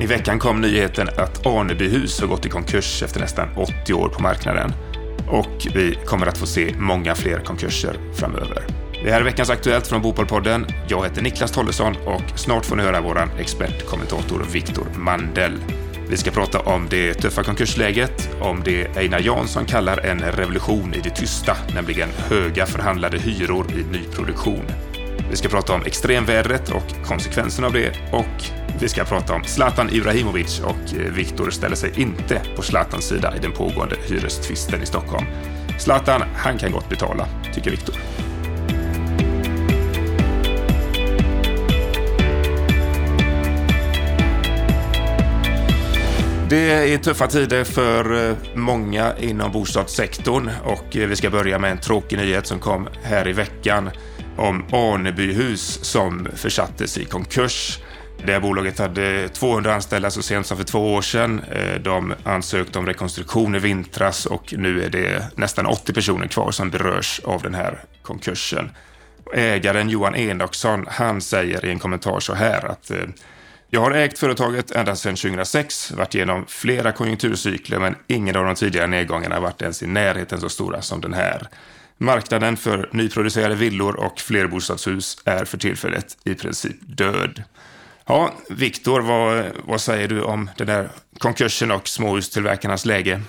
I veckan kom nyheten att Anebyhus har gått i konkurs efter nästan 80 år på marknaden. Och vi kommer att få se många fler konkurser framöver. Det här är veckans Aktuellt från Bopolpodden. Jag heter Niklas Tollesson och snart får ni höra vår expertkommentator Viktor Mandel. Vi ska prata om det tuffa konkursläget, om det Einar Jansson kallar en revolution i det tysta, nämligen höga förhandlade hyror i nyproduktion. Vi ska prata om extremvädret och konsekvenserna av det och vi ska prata om Zlatan Ibrahimovic och eh, Viktor ställer sig inte på Zlatans sida i den pågående hyrestvisten i Stockholm. Zlatan, han kan gott betala, tycker Viktor. Det är tuffa tider för eh, många inom bostadssektorn och eh, vi ska börja med en tråkig nyhet som kom här i veckan om Anebyhus som försattes i konkurs. Det här bolaget hade 200 anställda så sent som för två år sedan. Eh, de ansökte om rekonstruktion i vintras och nu är det nästan 80 personer kvar som berörs av den här konkursen. Ägaren Johan Enoksson, han säger i en kommentar så här att eh, jag har ägt företaget ända sedan 2006, varit igenom flera konjunkturcykler men ingen av de tidigare nedgångarna har varit ens i närheten så stora som den här. Marknaden för nyproducerade villor och flerbostadshus är för tillfället i princip död. Ja, Viktor, vad, vad säger du om den där konkursen och småhustillverkarnas läge?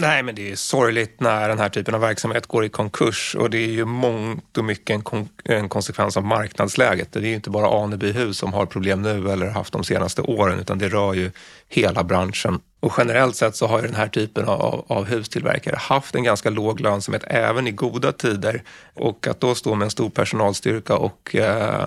Nej, men det är sorgligt när den här typen av verksamhet går i konkurs och det är ju mångt och mycket en, kon en konsekvens av marknadsläget. Det är ju inte bara Anebyhus som har problem nu eller haft de senaste åren utan det rör ju hela branschen. Och generellt sett så har ju den här typen av, av hustillverkare haft en ganska låg lönsamhet även i goda tider och att då stå med en stor personalstyrka och eh,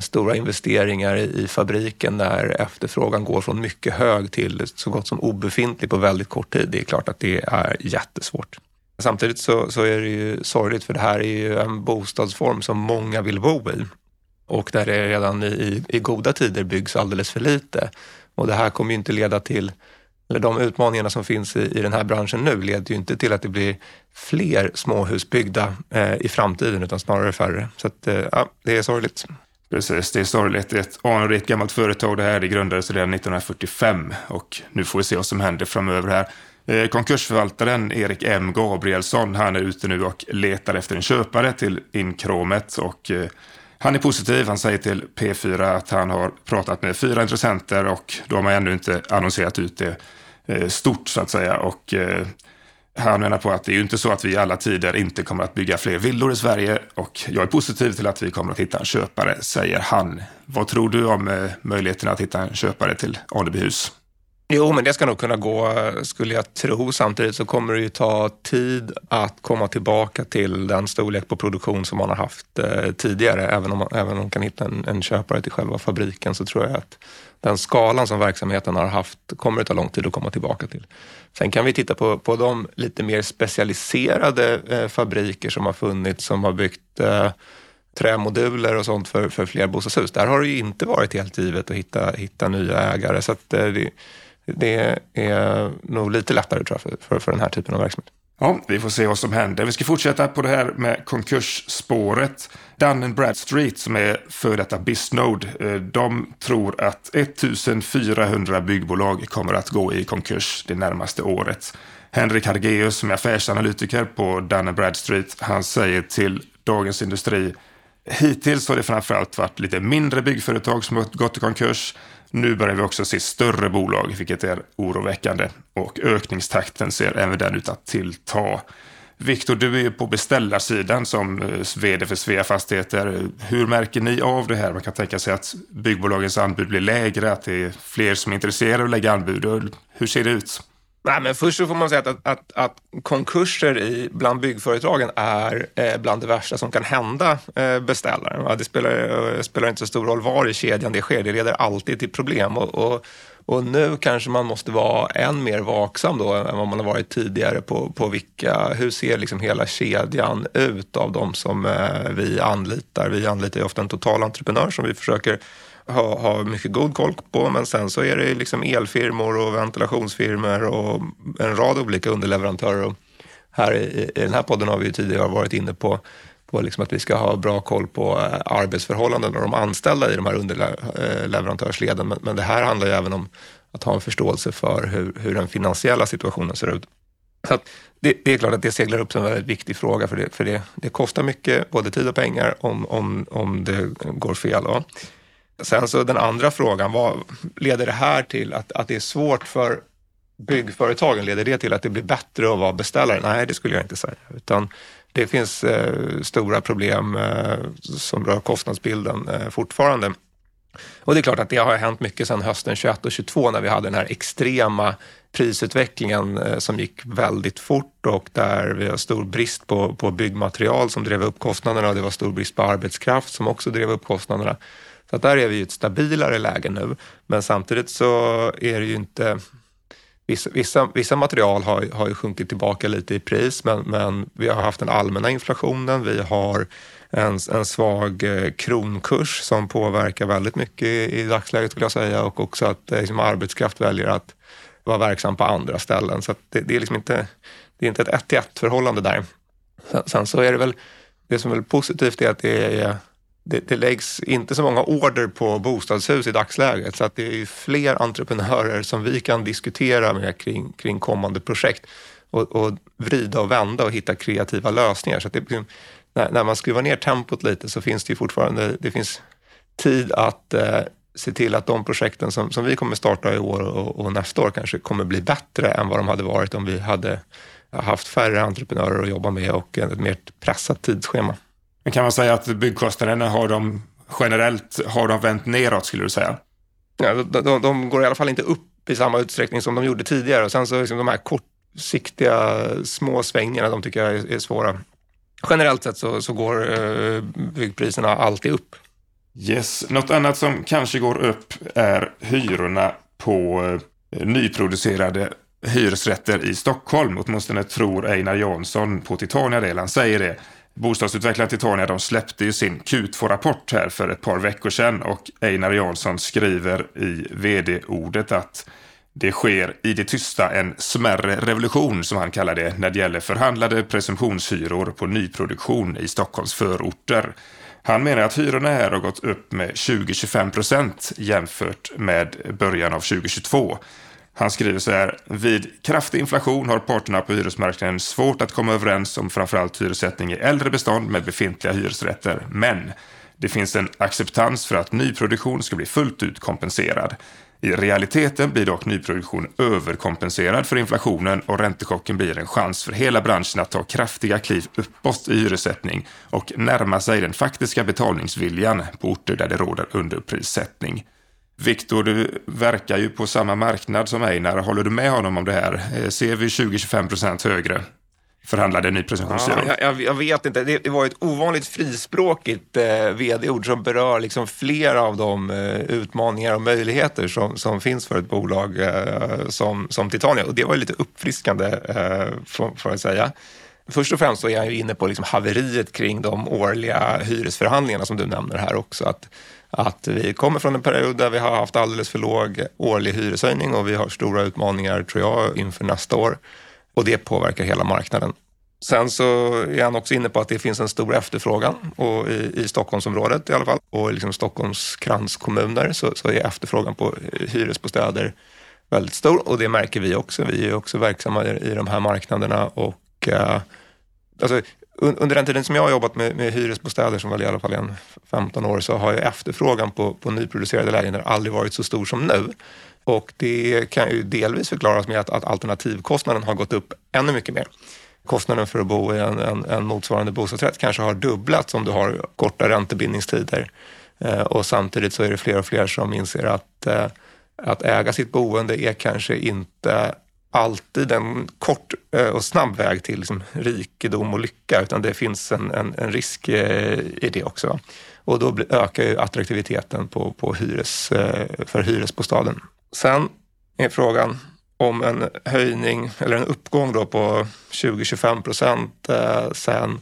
stora investeringar i fabriken där efterfrågan går från mycket hög till så gott som obefintlig på väldigt kort tid. Det är klart att det är jättesvårt. Samtidigt så, så är det ju sorgligt för det här är ju en bostadsform som många vill bo i och där det redan i, i goda tider byggs alldeles för lite. Och det här kommer ju inte leda till eller de utmaningarna som finns i, i den här branschen nu leder ju inte till att det blir fler småhus byggda eh, i framtiden utan snarare färre. Så att, eh, ja, det är sorgligt. Precis, det är sorgligt. Det är ett anrikt gammalt företag det här. Det grundades redan 1945 och nu får vi se vad som händer framöver här. Eh, konkursförvaltaren Erik M Gabrielsson, han är ute nu och letar efter en köpare till inkråmet och eh, han är positiv. Han säger till P4 att han har pratat med fyra intressenter och de har ännu inte annonserat ut det eh, stort så att säga. Och han menar på att det är ju inte så att vi i alla tider inte kommer att bygga fler villor i Sverige och jag är positiv till att vi kommer att hitta en köpare, säger han. Vad tror du om eh, möjligheten att hitta en köpare till Anebyhus? Jo, men det ska nog kunna gå, skulle jag tro. Samtidigt så kommer det ju ta tid att komma tillbaka till den storlek på produktion som man har haft eh, tidigare. Även om, man, även om man kan hitta en, en köpare till själva fabriken så tror jag att den skalan som verksamheten har haft kommer det ta lång tid att komma tillbaka till. Sen kan vi titta på, på de lite mer specialiserade eh, fabriker som har funnits, som har byggt eh, trämoduler och sånt för, för flerbostadshus. Där har det ju inte varit helt givet att hitta, hitta nya ägare. Så att, eh, det, det är nog lite lättare tror jag för, för, för den här typen av verksamhet. Ja, vi får se vad som händer. Vi ska fortsätta på det här med konkursspåret. Dun Bradstreet som är före detta Bisnode, eh, de tror att 1400 byggbolag kommer att gå i konkurs det närmaste året. Henrik Hargeus som är affärsanalytiker på Dun Bradstreet, han säger till Dagens Industri Hittills har det framförallt varit lite mindre byggföretag som har gått i konkurs. Nu börjar vi också se större bolag, vilket är oroväckande. Och ökningstakten ser även den ut att tillta. Viktor, du är ju på beställarsidan som eh, vd för Svea Fastigheter. Hur märker ni av det här? Man kan tänka sig att byggbolagens anbud blir lägre, att det är fler som är intresserade av att lägga anbud. Hur ser det ut? Nej, men först så får man säga att, att, att konkurser i, bland byggföretagen är eh, bland det värsta som kan hända eh, beställaren. Det spelar, eh, spelar inte så stor roll var i kedjan det sker, det leder alltid till problem. Och, och, och, nu kanske man måste vara än mer vaksam då än vad man har varit tidigare på, på vilka, hur ser liksom hela kedjan ut av de som eh, vi anlitar. Vi anlitar ju ofta en totalentreprenör som vi försöker ha, ha mycket god koll på. Men sen så är det liksom elfirmor och ventilationsfirmor och en rad olika underleverantörer. Och här i, i den här podden har vi ju tidigare varit inne på på liksom att vi ska ha bra koll på eh, arbetsförhållanden och de anställda i de här underleverantörsleden. Eh, men, men det här handlar ju även om att ha en förståelse för hur, hur den finansiella situationen ser ut. Så det, det, är klart att det seglar upp som en väldigt viktig fråga för det, för det, det kostar mycket, både tid och pengar, om, om, om det går fel. Då. Sen så den andra frågan, vad leder det här till att, att det är svårt för byggföretagen? Leder det till att det blir bättre att vara beställare? Nej, det skulle jag inte säga. Utan det finns eh, stora problem eh, som rör kostnadsbilden eh, fortfarande. Och det är klart att det har hänt mycket sedan hösten 21 och 22 när vi hade den här extrema prisutvecklingen eh, som gick väldigt fort och där vi har stor brist på, på byggmaterial som drev upp kostnaderna och det var stor brist på arbetskraft som också drev upp kostnaderna. Så att där är vi i ett stabilare läge nu. Men samtidigt så är det ju inte Vissa, vissa, vissa material har, har ju sjunkit tillbaka lite i pris, men, men vi har haft den allmänna inflationen. Vi har en, en svag eh, kronkurs som påverkar väldigt mycket i, i dagsläget skulle jag säga och också att eh, liksom, arbetskraft väljer att vara verksam på andra ställen. Så det, det, är liksom inte, det är inte ett ett till ett förhållande där. Sen, sen, så är det väl, det som är positivt är att det är det, det läggs inte så många order på bostadshus i dagsläget så att det är fler entreprenörer som vi kan diskutera med kring, kring kommande projekt och, och vrida och vända och hitta kreativa lösningar. Så det, liksom, när, när, man skruvar ner tempot lite så finns det ju fortfarande det finns tid att eh, se till att de projekten som, som vi kommer starta i år och, och, nästa år kanske kommer bli bättre än vad de hade varit om vi hade haft färre entreprenörer att jobba med och ett mer pressat tidsschema. Men kan man säga att byggkostnaderna har de generellt har de vänt neråt skulle du säga? Ja, de, de, de, går i alla fall inte upp i samma utsträckning som de gjorde tidigare. Och sen så liksom de här kortsiktiga små svängningarna, de tycker jag är, är svåra. Generellt sett så, så går eh, byggpriserna alltid upp. Yes. Något annat som kanske går upp är hyrorna på eh, nyproducerade hyresrätter i Stockholm. Åtminstone tror Einar Jansson på Titania det. Han säger det. Bostadsutvecklaren Titania de släppte ju sin Q2-rapport här för ett par veckor sedan och Einar Jansson skriver i vd-ordet att det sker i det tysta en smärre revolution som han kallar det när det gäller förhandlade presumtionshyror på nyproduktion i Stockholms förorter. Han menar att hyrorna här har gått upp med 20-25 procent jämfört med början av 2022. Han skriver så här. Vid kraftig inflation har parterna på hyresmarknaden svårt att komma överens om framförallt hyressättning i äldre bestånd med befintliga hyresrätter. Men det finns en acceptans för att nyproduktion ska bli fullt ut kompenserad. I realiteten blir dock nyproduktion överkompenserad för inflationen och räntechocken blir en chans för hela branschen att ta kraftiga kliv uppåt i hyressättning och närma sig den faktiska betalningsviljan på orter där det råder underprissättning. Viktor, du verkar ju på samma marknad som Einar. Håller du med honom om det här? Eh, ser vi 20-25 procent högre förhandlade nypresentationshyror? Ja, jag, jag, vet inte. Det, det, var ett ovanligt frispråkigt eh, vd-ord som berör liksom flera av de eh, utmaningar och möjligheter som, som finns för ett bolag eh, som, som Titania. Och det var lite uppfriskande, eh, får, får jag säga. Först och främst så är jag ju inne på liksom haveriet kring de årliga hyresförhandlingarna som du nämner här också. Att att vi kommer från en period där vi har haft alldeles för låg årlig hyreshöjning och vi har stora utmaningar, tror jag, inför nästa år. Och det påverkar hela marknaden. Sen så är han också inne på att det finns en stor efterfrågan och i, i Stockholmsområdet i alla fall och i liksom Stockholms kranskommuner så, så är efterfrågan på hyresbostäder väldigt stor och det märker vi också. Vi är också verksamma i, i de här marknaderna och eh, alltså, under den tiden som jag har jobbat med, med hyresbostäder, som väl i alla fall är en 15 år, så har ju efterfrågan på, på nyproducerade lägenheter aldrig varit så stor som nu. Och det kan ju delvis förklaras med att, att alternativkostnaden har gått upp ännu mycket mer. Kostnaden för att bo i en, en, en motsvarande bostadsrätt kanske har dubblats om du har korta räntebindningstider. Eh, och samtidigt så är det fler och fler som inser att, eh, att äga sitt boende är kanske inte alltid en kort eh, och snabb väg till liksom rikedom och lycka, utan det finns en, en, en risk eh, i det också. Och då ökar ju attraktiviteten på, på hyres, eh, för hyresbostaden. Sen är frågan om en höjning eller en uppgång då på 20-25 procent sen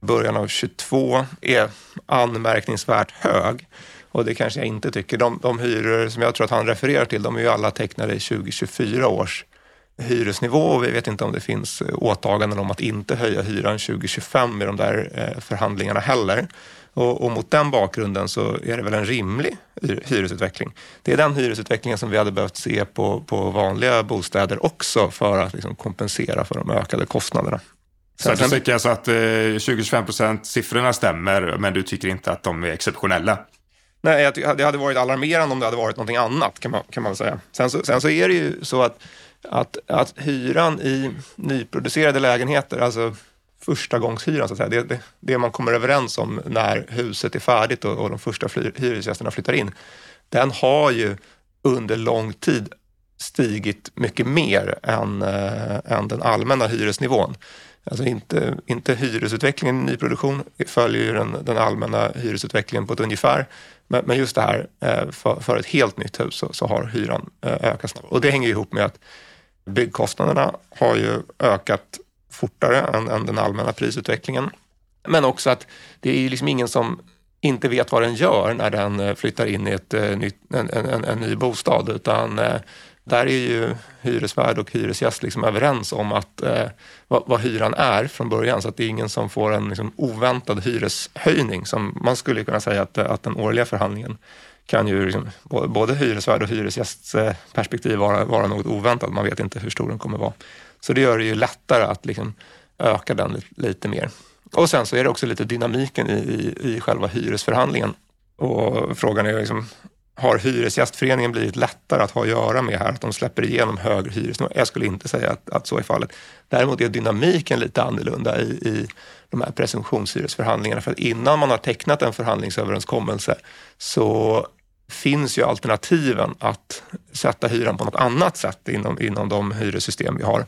början av 22 är anmärkningsvärt hög. Och det kanske jag inte tycker. De, de hyror som jag tror att han refererar till, de är ju alla tecknade i 2024 års hyresnivå och vi vet inte om det finns åtaganden om att inte höja hyran 2025 i de där eh, förhandlingarna heller. Och, och, mot den bakgrunden så är det väl en rimlig hyresutveckling. Det är den hyresutvecklingen som vi hade behövt se på, på vanliga bostäder också för att liksom kompensera för de ökade kostnaderna. Så du tycker alltså att eh, 20-25 procent siffrorna stämmer, men du tycker inte att de är exceptionella? Nej, det hade varit alarmerande om det hade varit någonting annat kan man, kan man säga. Sen så, sen så är det ju så att, att, att hyran i nyproducerade lägenheter, alltså förstagångshyran, så att säga, det, det, det man kommer överens om när huset är färdigt och, och de första fly, hyresgästerna flyttar in, den har ju under lång tid stigit mycket mer än, äh, än den allmänna hyresnivån. Alltså inte, inte hyresutvecklingen i nyproduktion följer ju den, den allmänna hyresutvecklingen på ett ungefär. Men, men just det här, eh, för, för, ett helt nytt hus så, så har hyran eh, ökat snabbt. Och det hänger ihop med att byggkostnaderna har ju ökat fortare än, än den allmänna prisutvecklingen. Men också att det är liksom ingen som inte vet vad den gör när den eh, flyttar in i ett, eh, en, en, en ny bostad utan eh, där är ju hyresvärd och hyresgäst liksom överens om att, eh, vad, vad, hyran är från början så att det är ingen som får en liksom, oväntad hyreshöjning som man skulle kunna säga att, att den årliga förhandlingen kan ju liksom, både hyresvärd och hyresgästperspektiv eh, vara, vara något oväntat. Man vet inte hur stor den kommer vara. Så det gör det ju lättare att liksom öka den lite, lite mer. Och sen så är det också lite dynamiken i, i, i själva hyresförhandlingen. Och frågan är liksom, har Hyresgästföreningen blivit lättare att ha att göra med här, att de släpper igenom högre hyresnivå? Jag skulle inte säga att, att så är fallet. Däremot är dynamiken lite annorlunda i, i de här presumtionshyresförhandlingarna. För att innan man har tecknat en förhandlingsöverenskommelse så finns ju alternativen att sätta hyran på något annat sätt inom, inom de hyressystem vi har.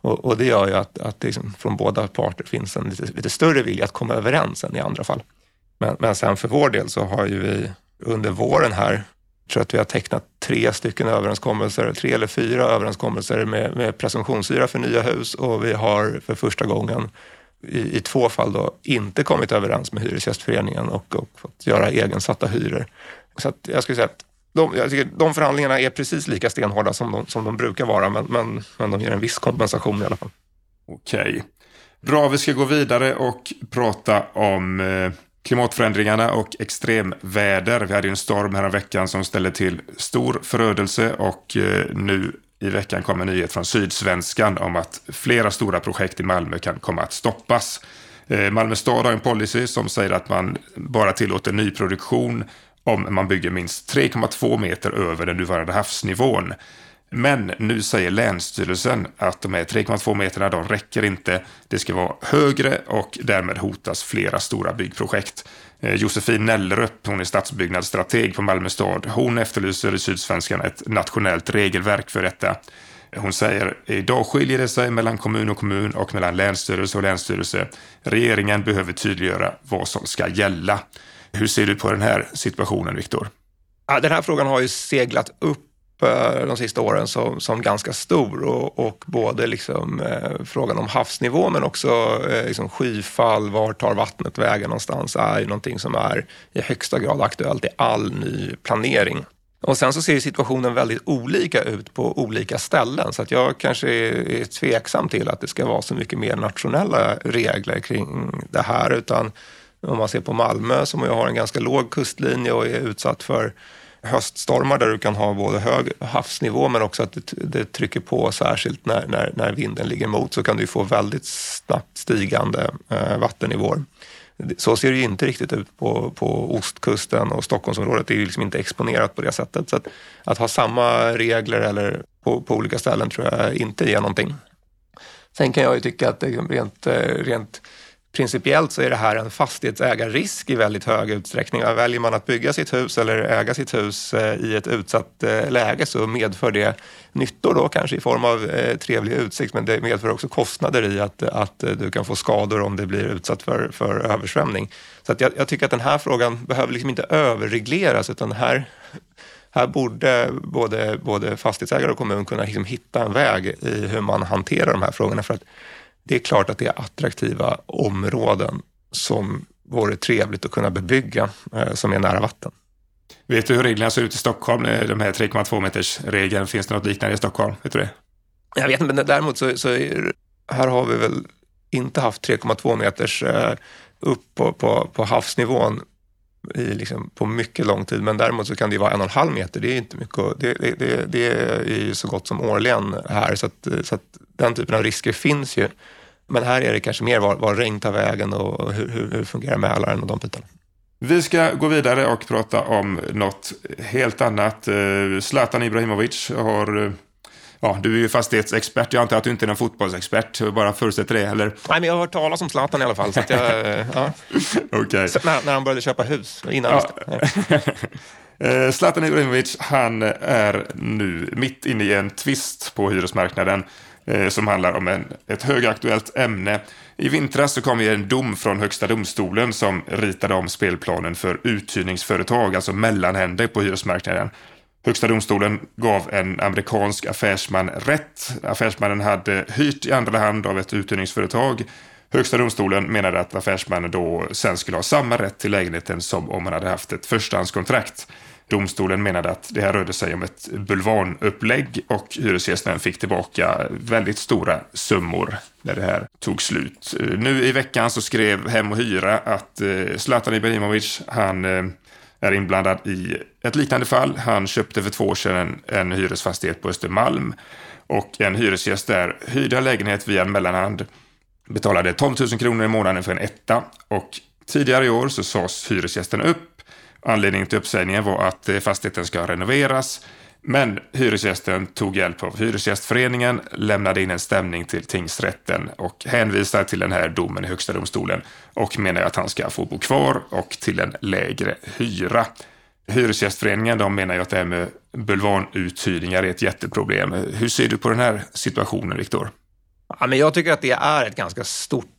Och, och det gör ju att, att liksom från båda parter finns en lite, lite större vilja att komma överens än i andra fall. Men, men sen för vår del så har ju vi under våren här. Jag tror att vi har tecknat tre stycken överenskommelser, tre eller fyra överenskommelser med, med presumtionshyra för nya hus och vi har för första gången i, i två fall då inte kommit överens med Hyresgästföreningen och, och fått göra egensatta hyror. Så att jag skulle säga att de, jag tycker de förhandlingarna är precis lika stenhårda som de, som de brukar vara, men, men, men de ger en viss kompensation i alla fall. Okej. Bra, vi ska gå vidare och prata om eh, klimatförändringarna och extremväder. Vi hade en storm här veckan som ställde till stor förödelse och eh, nu i veckan kom en nyhet från Sydsvenskan om att flera stora projekt i Malmö kan komma att stoppas. Eh, Malmö stad har en policy som säger att man bara tillåter nyproduktion om man bygger minst 3,2 meter över den nuvarande havsnivån. Men nu säger Länsstyrelsen att de här 3,2 meterna de räcker inte. Det ska vara högre och därmed hotas flera stora byggprojekt. Eh, Josefin Nellerup, hon är stadsbyggnadsstrateg på Malmö stad. Hon efterlyser i Sydsvenskan ett nationellt regelverk för detta. Hon säger idag skiljer det sig mellan kommun och kommun och mellan länsstyrelse och länsstyrelse. Regeringen behöver tydliggöra vad som ska gälla. Hur ser du på den här situationen, Viktor? Ja, den här frågan har ju seglat upp eh, de sista åren som, som ganska stor och, och både liksom, eh, frågan om havsnivå men också eh, liksom skyfall, var tar vattnet vägen någonstans är ju någonting som är i högsta grad aktuellt i all ny planering. Och sen så ser situationen väldigt olika ut på olika ställen så att jag kanske är tveksam till att det ska vara så mycket mer nationella regler kring det här utan om man ser på Malmö som ju har en ganska låg kustlinje och är utsatt för höststormar där du kan ha både hög havsnivå men också att det, det trycker på särskilt när, när, när, vinden ligger emot så kan du få väldigt snabbt stigande eh, vattennivåer. Så ser det ju inte riktigt ut på, på ostkusten och Stockholmsområdet. Det är ju liksom inte exponerat på det sättet. Så att, att ha samma regler eller på, på, olika ställen tror jag inte ger någonting. Sen kan jag ju tycka att det rent, eh, rent principiellt så är det här en fastighetsägarrisk i väldigt hög utsträckning. Väljer man att bygga sitt hus eller äga sitt hus eh, i ett utsatt eh, läge så medför det nyttor då kanske i form av eh, trevlig utsikt men det medför också kostnader i att, att du kan få skador om det blir utsatt för, för översvämning. Så att jag, jag tycker att den här frågan behöver liksom inte överregleras utan här här borde både, både fastighetsägare och kommun kunna liksom hitta en väg i hur man hanterar de här frågorna. För att det är klart att det är attraktiva områden som vore trevligt att kunna bebygga eh, som är nära vatten. Vet du hur reglerna ser ut i Stockholm? Eh, de här 3,2 meters regeln, finns det något liknande i Stockholm? Vet du det? Jag vet inte, men däremot så, så är, här har vi väl inte haft 3,2 meters eh, upp på, på, på havsnivån i liksom på mycket lång tid. Men däremot så kan det vara en och en halv meter. Det är inte mycket. Det, det, det är ju så gott som årligen här. Så, att, så att den typen av risker finns ju. Men här är det kanske mer var, var regn tar vägen och hur, hur, hur fungerar Mälaren och de bitarna. Vi ska gå vidare och prata om något helt annat. Eh, Zlatan Ibrahimovic har eh, Ja, du är ju fastighetsexpert. Jag antar att du inte är någon fotbollsexpert. Jag bara förutsätter det, eller? Nej, men jag har hört talas om Zlatan i alla fall. Så jag, ja. okay. så när, när, han började köpa hus, innan. Ja. Eh, Zlatan Ibrahimovic, han är nu mitt inne i en tvist på hyresmarknaden Eh, som handlar om en, ett högaktuellt ämne. I vintras så kom en dom från Högsta domstolen som ritade om spelplanen för uthyrningsföretag, alltså mellanhänder på hyresmarknaden. Högsta domstolen gav en amerikansk affärsman rätt. Affärsmannen hade hyrt i andra hand av ett uthyrningsföretag. Högsta domstolen menade att affärsmannen då sen skulle ha samma rätt till lägenheten som om han hade haft ett förstahandskontrakt. Domstolen menade att det här rörde sig om ett bulvanupplägg och hyresgästen fick tillbaka väldigt stora summor när det här tog slut. Eh, nu i veckan så skrev Hem och Hyra att eh, Zlatan Ibrahimovic, han eh, är inblandad i ett liknande fall. Han köpte för två år sedan en, en hyresfastighet på Östermalm och en hyresgäst där hyrde en lägenhet via en mellanhand, betalade 12 000 kronor i månaden för en etta och tidigare i år så sades hyresgästen upp. Anledningen till uppsägningen var att eh, fastigheten ska renoveras men hyresgästen tog hjälp av Hyresgästföreningen, lämnade in en stämning till tingsrätten och hänvisar till den här domen i Högsta domstolen och menar att han ska få bo kvar och till en lägre hyra. Hyresgästföreningen de menar ju att det här med bulvanuthyrningar är ett jätteproblem. Hur ser du på den här situationen, Viktor? Ja, men jag tycker att det är ett ganska stort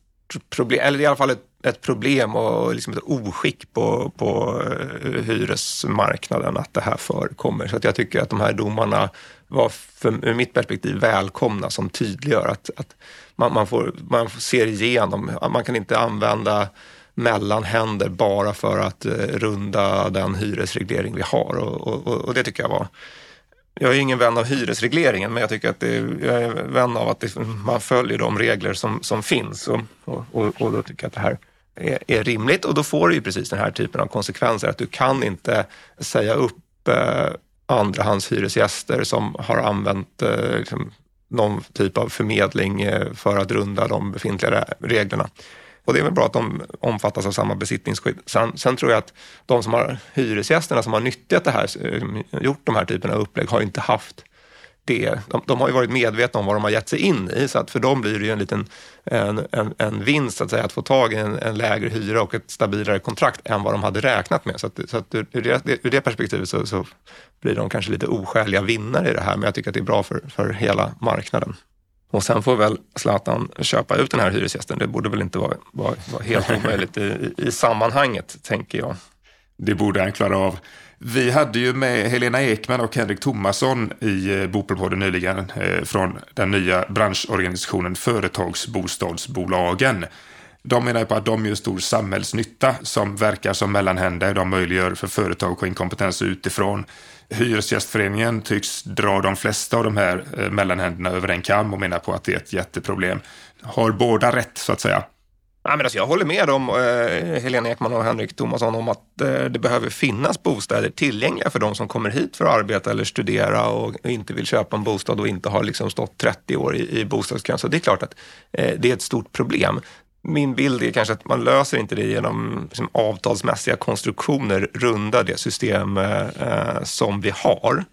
problem, eller i alla fall ett, ett problem och liksom ett oskick på, på eh, hyresmarknaden att det här förekommer. Så att jag tycker att de här domarna var, för, ur mitt perspektiv, välkomna som tydliggör att, att man, man, får, man ser igenom, man kan inte använda mellanhänder bara för att eh, runda den hyresreglering vi har och, och, och det tycker jag var jag är ingen vän av hyresregleringen, men jag tycker att det, jag är vän av att det, man följer de regler som, som finns och, och, och, då tycker jag att det här är, är, rimligt och då får du ju precis den här typen av konsekvenser att du kan inte säga upp eh, andrahandshyresgäster som har använt eh, liksom, någon typ av förmedling eh, för att runda de befintliga reglerna. Och det är väl bra att de omfattas av samma besittningsskydd. Sen, sen tror jag att de som har hyresgästerna som har nyttjat det här, eh, gjort de här typerna av upplägg, har inte haft det. De, de, har ju varit medvetna om vad de har gett sig in i, så att för dem blir det ju en liten en, en, en vinst att, säga, att få tag i en, en, lägre hyra och ett stabilare kontrakt än vad de hade räknat med. Så, att, så att ur, det, ur det perspektivet så, så, blir de kanske lite oskäliga vinnare i det här, men jag tycker att det är bra för, för hela marknaden. Och sen får väl Zlatan köpa ut den här hyresgästen. Det borde väl inte vara, vara, vara helt omöjligt i, i sammanhanget, tänker jag. Det borde han klara av. Vi hade ju med Helena Ekman och Henrik Thomasson i eh, Bopelpodden nyligen eh, från den nya branschorganisationen Företagsbostadsbolagen. De menar på att de gör stor samhällsnytta som verkar som mellanhänder. De möjliggör för företag att få in kompetens utifrån. Hyresgästföreningen tycks dra de flesta av de här eh, mellanhänderna över en kam och menar på att det är ett jätteproblem. Har båda rätt så att säga? Ja, men alltså jag håller med om, eh, Helena Ekman och Henrik Thomasson om att eh, det behöver finnas bostäder tillgängliga för de som kommer hit för att arbeta eller studera och inte vill köpa en bostad och inte har liksom stått 30 år i, i bostadskön. Så det är klart att eh, det är ett stort problem min bild är kanske att man löser inte det genom liksom, avtalsmässiga konstruktioner, runda det system eh, eh, som vi har.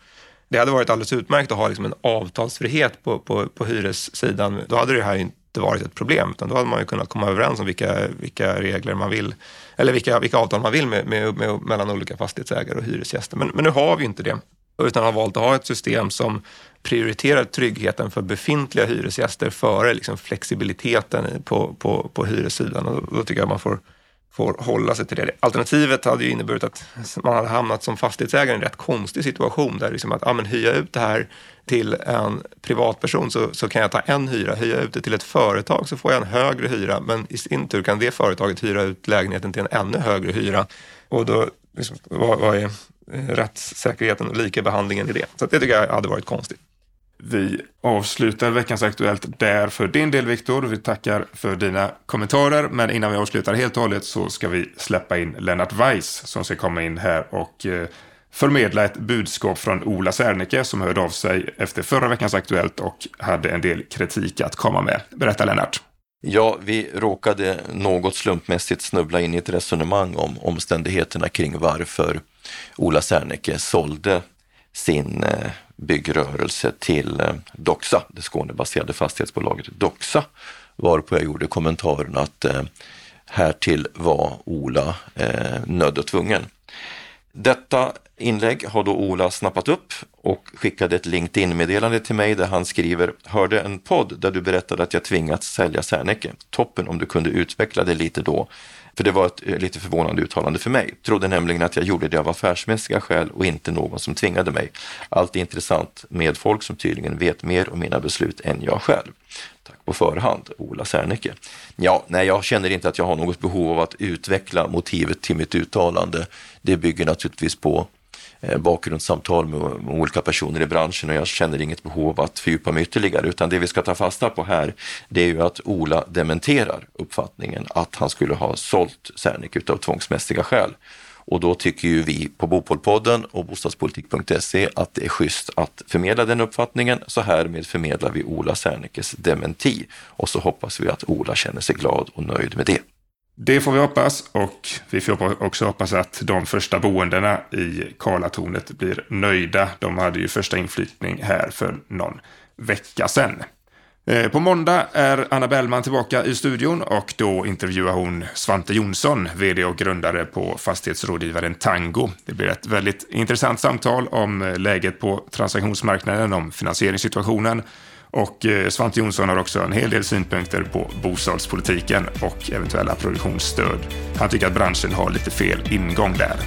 Det hade varit alldeles utmärkt att ha liksom, en avtalsfrihet på, på, på hyressidan. Då hade det här inte varit ett problem, utan då hade man ju kunnat komma överens om vilka, vilka regler man vill, eller vilka, vilka avtal man vill med, med, med, mellan olika fastighetsägare och hyresgäster. Men, men nu har vi inte det, utan har valt att ha ett system som prioriterar tryggheten för befintliga hyresgäster före liksom flexibiliteten på, på, på hyressidan. Och då tycker jag man får, får hålla sig till det. Alternativet hade ju inneburit att man hade hamnat som fastighetsägare i en rätt konstig situation där liksom att ja, men hyra ut det här till en privatperson så, så kan jag ta en hyra, hyra ut det till ett företag så får jag en högre hyra men i sin tur kan det företaget hyra ut lägenheten till en ännu högre hyra. Och då, liksom, vad, vad är eh, rättssäkerheten och likabehandlingen i det? Så det tycker jag hade varit konstigt. Vi avslutar veckans Aktuellt där för din del Viktor. Vi tackar för dina kommentarer. Men innan vi avslutar helt och hållet så ska vi släppa in Lennart Weiss som ska komma in här och eh, förmedla ett budskap från Ola Serneke som hörde av sig efter förra veckans Aktuellt och hade en del kritik att komma med. Berätta Lennart. Ja, vi råkade något slumpmässigt snubbla in i ett resonemang om omständigheterna kring varför Ola Serneke sålde sin eh, byggrörelse till eh, Doxa, det Skånebaserade fastighetsbolaget Doxa, varpå jag gjorde kommentaren att eh, härtill var Ola eh, nödd och tvungen. Detta inlägg har då Ola snappat upp och skickade ett LinkedIn-meddelande till mig där han skriver Hörde en podd där du berättade att jag tvingats sälja Serneke. Toppen om du kunde utveckla det lite då. För det var ett eh, lite förvånande uttalande för mig. Trodde nämligen att jag gjorde det av affärsmässiga skäl och inte någon som tvingade mig. Allt är intressant med folk som tydligen vet mer om mina beslut än jag själv. Tack på förhand, Ola Serneke. Ja, nej, jag känner inte att jag har något behov av att utveckla motivet till mitt uttalande. Det bygger naturligtvis på eh, bakgrundssamtal med, olika personer i branschen och jag känner inget behov av att fördjupa mig ytterligare utan det vi ska ta fasta på här det är ju att Ola dementerar uppfattningen att han skulle ha sålt Serneke utav tvångsmässiga skäl. Och då tycker ju vi på Bopolpodden och bostadspolitik.se att det är schysst att förmedla den uppfattningen. Så härmed förmedlar vi Ola Sernekes dementi och så hoppas vi att Ola känner sig glad och nöjd med det. Det får vi hoppas och vi får också hoppas att de första boendena i Karlatornet blir nöjda. De hade ju första inflyttning här för någon vecka sedan. Eh, på måndag är Anna Bellman tillbaka i studion och då intervjuar hon Svante Jonsson, vd och grundare på fastighetsrådgivaren Tango. Det blir ett väldigt intressant samtal om eh, läget på transaktionsmarknaden, om finansieringssituationen och eh, Svante Jonsson har också en hel del synpunkter på bostadspolitiken och eventuella produktionsstöd. Han tycker att branschen har lite fel ingång där.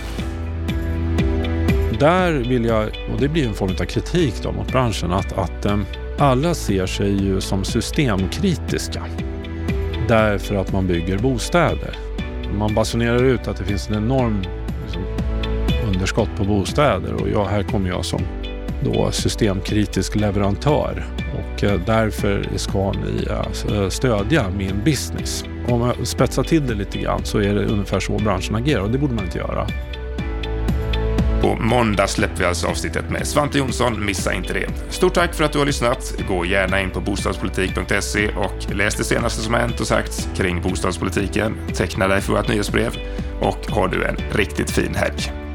Där vill jag, och det blir en form av kritik då mot branschen, att, att alla ser sig ju som systemkritiska därför att man bygger bostäder. Man basunerar ut att det finns en enorm liksom, underskott på bostäder och jag, här kommer jag som då systemkritisk leverantör och eh, därför ska ni eh, stödja min business. Om jag spetsar till det lite grann så är det ungefär så branschen agerar och det borde man inte göra. På måndag släpper vi alltså avsnittet med Svante Jonsson. Missa inte det. Stort tack för att du har lyssnat. Gå gärna in på bostadspolitik.se och läs det senaste som har hänt och sagts kring bostadspolitiken. Teckna dig för vårt nyhetsbrev och har du en riktigt fin helg.